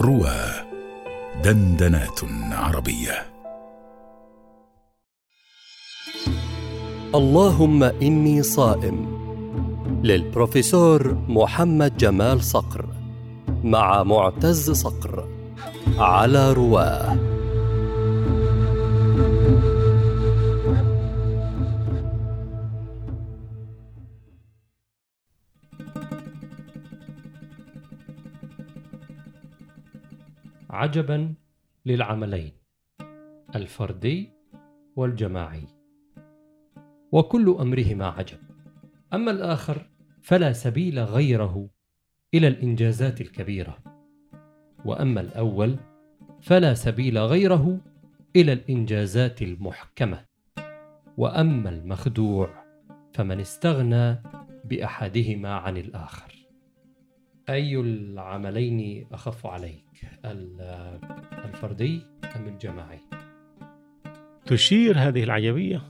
روى دندنات عربية. اللهم إني صائم. للبروفيسور محمد جمال صقر مع معتز صقر على رواه. عجبا للعملين الفردي والجماعي وكل أمرهما عجب. أما الآخر فلا سبيل غيره إلى الإنجازات الكبيرة. وأما الأول فلا سبيل غيره إلى الإنجازات المحكمة. وأما المخدوع فمن استغنى بأحدهما عن الآخر. أي العملين أخف عليك؟ الفردي أم الجماعي؟ تشير هذه العجبية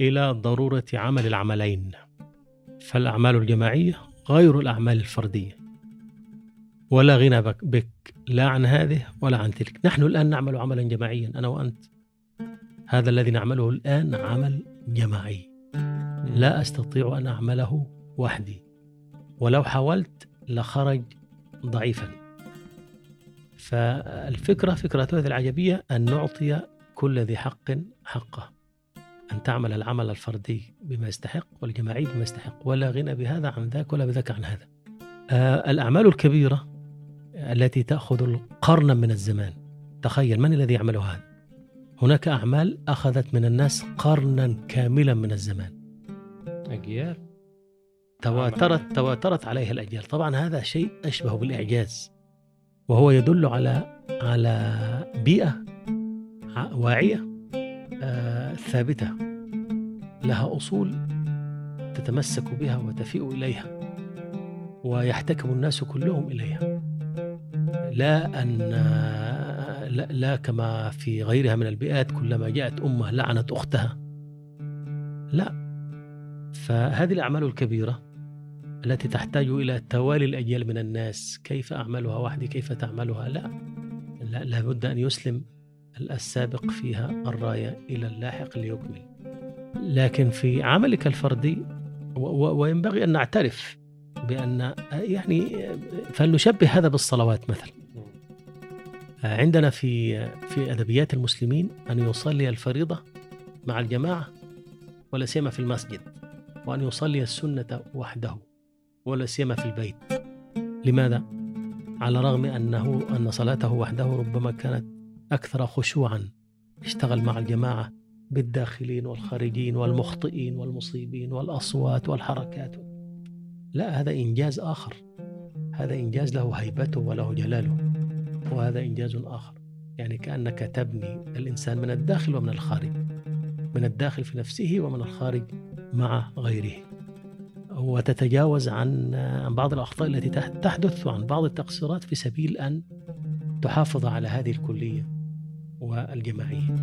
إلى ضرورة عمل العملين فالأعمال الجماعية غير الأعمال الفردية. ولا غنى بك لا عن هذه ولا عن تلك. نحن الآن نعمل عملا جماعيا أنا وأنت. هذا الذي نعمله الآن عمل جماعي. لا أستطيع أن أعمله وحدي. ولو حاولت لخرج ضعيفا. فالفكرة فكرة هذه العجبية أن نعطي كل ذي حق حقه أن تعمل العمل الفردي بما يستحق والجماعي بما يستحق ولا غنى بهذا عن ذاك ولا بذاك عن هذا. آه الأعمال الكبيرة التي تأخذ قرنا من الزمان تخيل من الذي يعمل هذا؟ هناك أعمال أخذت من الناس قرنا كاملا من الزمان. أجيال. تواترت تواترت عليها الأجيال. طبعا هذا شيء أشبه بالإعجاز. وهو يدل على على بيئة واعية آه ثابتة لها أصول تتمسك بها وتفيء إليها ويحتكم الناس كلهم إليها. لا أن لا, لا كما في غيرها من البيئات كلما جاءت أمة لعنت أختها. لا. فهذه الأعمال الكبيرة التي تحتاج إلى توالي الأجيال من الناس. كيف أعملها وحدي؟ كيف تعملها؟ لا. لا لابد أن يسلم السابق فيها الراية إلى اللاحق ليكمل. لكن في عملك الفردي وينبغي أن نعترف بأن يعني فلنشبه هذا بالصلوات مثلا. عندنا في في أدبيات المسلمين أن يصلي الفريضة مع الجماعة ولا سيما في المسجد وأن يصلي السنة وحده. ولا سيما في البيت. لماذا؟ على الرغم أنه أن صلاته وحده ربما كانت أكثر خشوعا. اشتغل مع الجماعة بالداخلين والخارجين والمخطئين والمصيبين والأصوات والحركات. لا هذا إنجاز آخر. هذا إنجاز له هيبته وله جلاله. وهذا إنجاز آخر. يعني كأنك تبني الإنسان من الداخل ومن الخارج. من الداخل في نفسه ومن الخارج مع غيره. وتتجاوز عن بعض الأخطاء التي تحدث وعن بعض التقصيرات في سبيل أن تحافظ على هذه الكلية والجماعية.